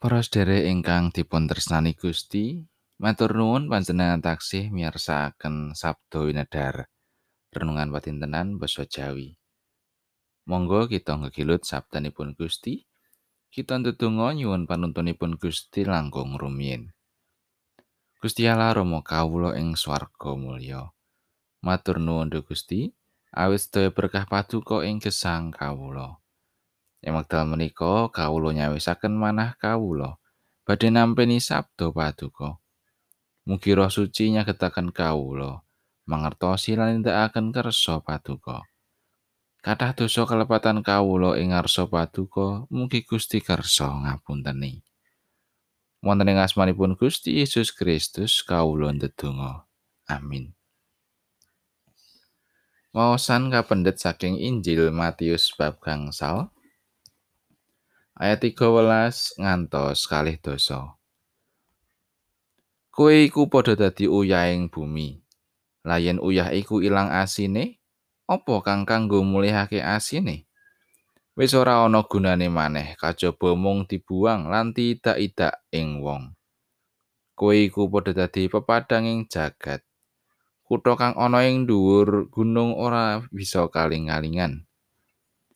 Para sedherek ingkang dipun tresnani Gusti, matur nuwun panjenengan taksih miyarsakaken Sabda Winedhar. Renungan patintenan basa Jawi. Monggo kita ngegilut sabdanipun Gusti. Kita ndedonga nyuwun panuntunipun Gusti langkung rumiyin. Gusti Allah Rama kawula ing swarga mulya. Matur nuwun Gusti, awit sedaya berkah paduka ing gesang kawula. Ing wekdal menika kawula nyawisaken manah kawula badhe nampi sabda paduka. Mugi Roh Suci nyagetaken kawula mangertosi lan nindakaken kersa paduka. Kathah dosa kelepatan kawula ing ngarsa paduka, mugi Gusti kersa ngapunteni. Wonten ing asmanipun Gusti Yesus Kristus kawula ndedonga. Amin. Wawasan kapendet saking Injil Matius bab gangsal ayat 13 ngantos kalih dosa. Kowe iku padha dadi uyahing bumi. Layen uyah iku ilang asine, apa kang kanggo mulihake asine? Wis ora ana gunane maneh kajaba mung dibuang lan tidak-idak ing wong. Kowe iku padha dadi pepadang ing jagat. Kutha kang ana ing dhuwur gunung ora bisa kaling-kalingan.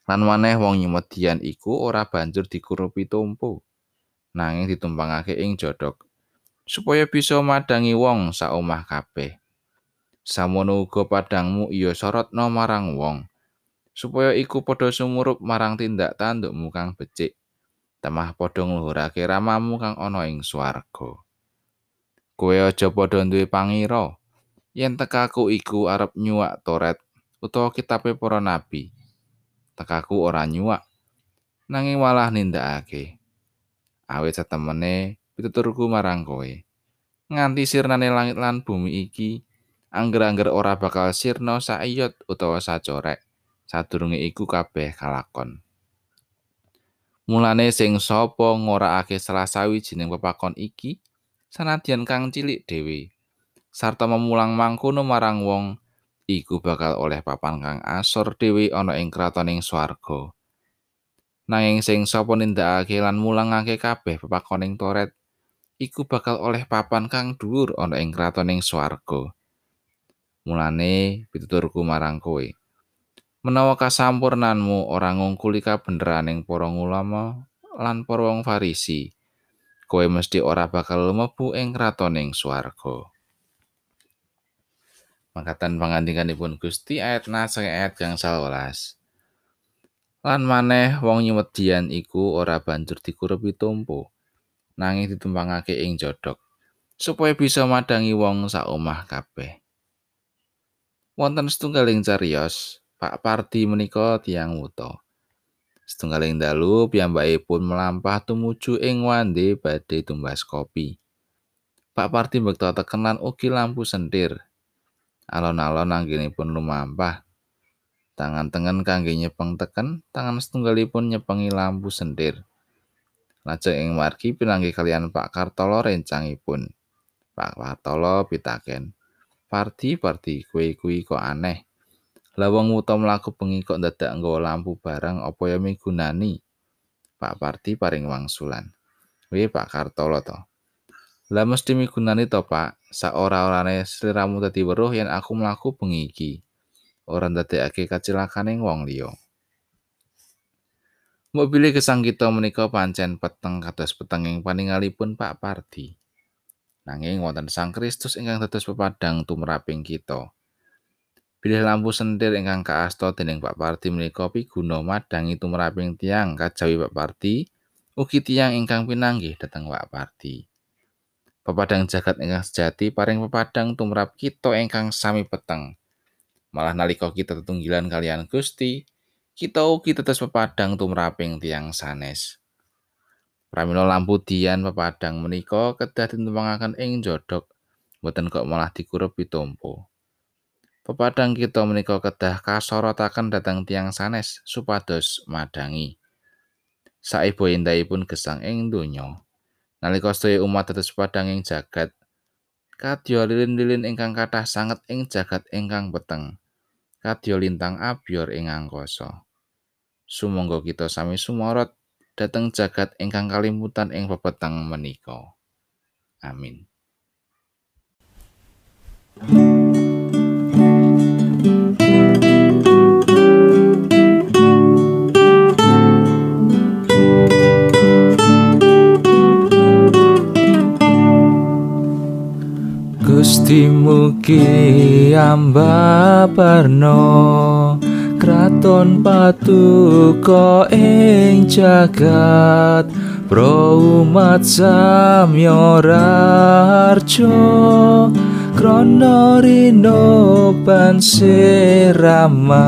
Lan maneh wong nyemedian iku ora banjur dikurupi tumpu, nanging ditumpangake ing jodhok supaya bisa madangi wong sak omah kabeh. Samono uga padangmu iya sorotno marang wong supaya iku padha sumurup marang tindak tandukmu kang becik. Temah padha ngluhurake ramamu kang ana ing swarga. Kowe aja padha duwe pangira yen tekaku iku arep nyuwak toret utawa kitabe para nabi. Tekaku ora nyuwak. Nanging malah nindakake. Awit satemene pituturku marang kowe. Nganti sirnane langit lan bumi iki angger-angger ora bakal sirna saiyot utawa sacorek. Sadurunge iku kabeh kalakon. Mulane sing sapa ngorakake salah sawijining pepakon iki sanadyan kang cilik dhewe. Sarta memulang mangkono marang wong iku bakal oleh papan kang asor dhewe ana ing kratoning swarga. Nanging sing sapa nindakake lan mulangake kabeh pepakoning toret iku bakal oleh papan kang dhuwur ana ing kratoning swarga. Mulane pituturku marang kowe. Menawa kasampurnanmu ora ngungkuli kabeneraning para ulama lan para wong Farisi, kowe mesti ora bakal mlebu ing kratoning swarga. Mangkatan pangandikanipun Gusti ayat nasang ayat gangsal welas. Lan maneh wong nyemedian iku ora banjur dikurupi tumpu, nanging ditumpangake ing jodhok supaya bisa madangi wong sak omah kabeh. Wonten setunggaling cariyos, Pak Parti menika tiang wuto. Setunggaling dalu piyambakipun melampah tumuju ing wande badhe tumbas kopi. Pak Parti bekta tekenan ugi lampu sentir alon-alon anggenipun lumampah. Tangan tengen kangge nyepeng teken, tangan setunggalipun nyepengi lampu sendir. Lajeng ing margi pinanggi kalian Pak Kartolo rencangipun. Pak Kartolo pitaken. Parti, parti, kue kui kok aneh. Lawang wuto melaku bengi kok dadak nggawa lampu barang apa ya migunani. Pak Parti paring wangsulan. Wih Pak Kartolo to. Lah mesti migunani to Pak, sak ora-orane sliramu dadi weruh yen aku mlaku bengi iki. Ora ndadekake kacilakane wong liya. Mobil gesang kita menika pancen peteng kados petenging paningalipun Pak Pardi. Nanging wonten Sang Kristus ingkang dados pepadang tumraping kita. Pilih lampu sendir ingkang kaasta dening Pak Pardi menika piguna madangi tumraping tiang kajawi Pak Pardi ugi tiang ingkang pinanggih dhateng Pak Pardi. Pepadang jagat ingkang sejati paring pepadang tumrap kita ingkang sami peteng. Malah nalika kita tetunggilan kalian Gusti, kita ugi tetes pepadang tumraping tiang sanes. Pramila lampu dian pepadang menika kedah ditumpangaken ing jodhok, mboten kok malah dikurup pitompo. Pepadang kita menika kedah kasorotaken dhateng tiang sanes supados madangi. Saibo endahipun gesang ing donya. Nalika sedaya umat dados padang ing jagat kadya lilin-lilin ingkang kathah sanget ing jagat ingkang peteng kadya lintang abyor ing angkasa sumangga kita sami sumorot dhateng jagat ingkang kalimutan ing pepeteng menika. Amin. Gusti mugi ambaparno kraton patuko ing jagat pro umat samyorarjo krono rino pansirama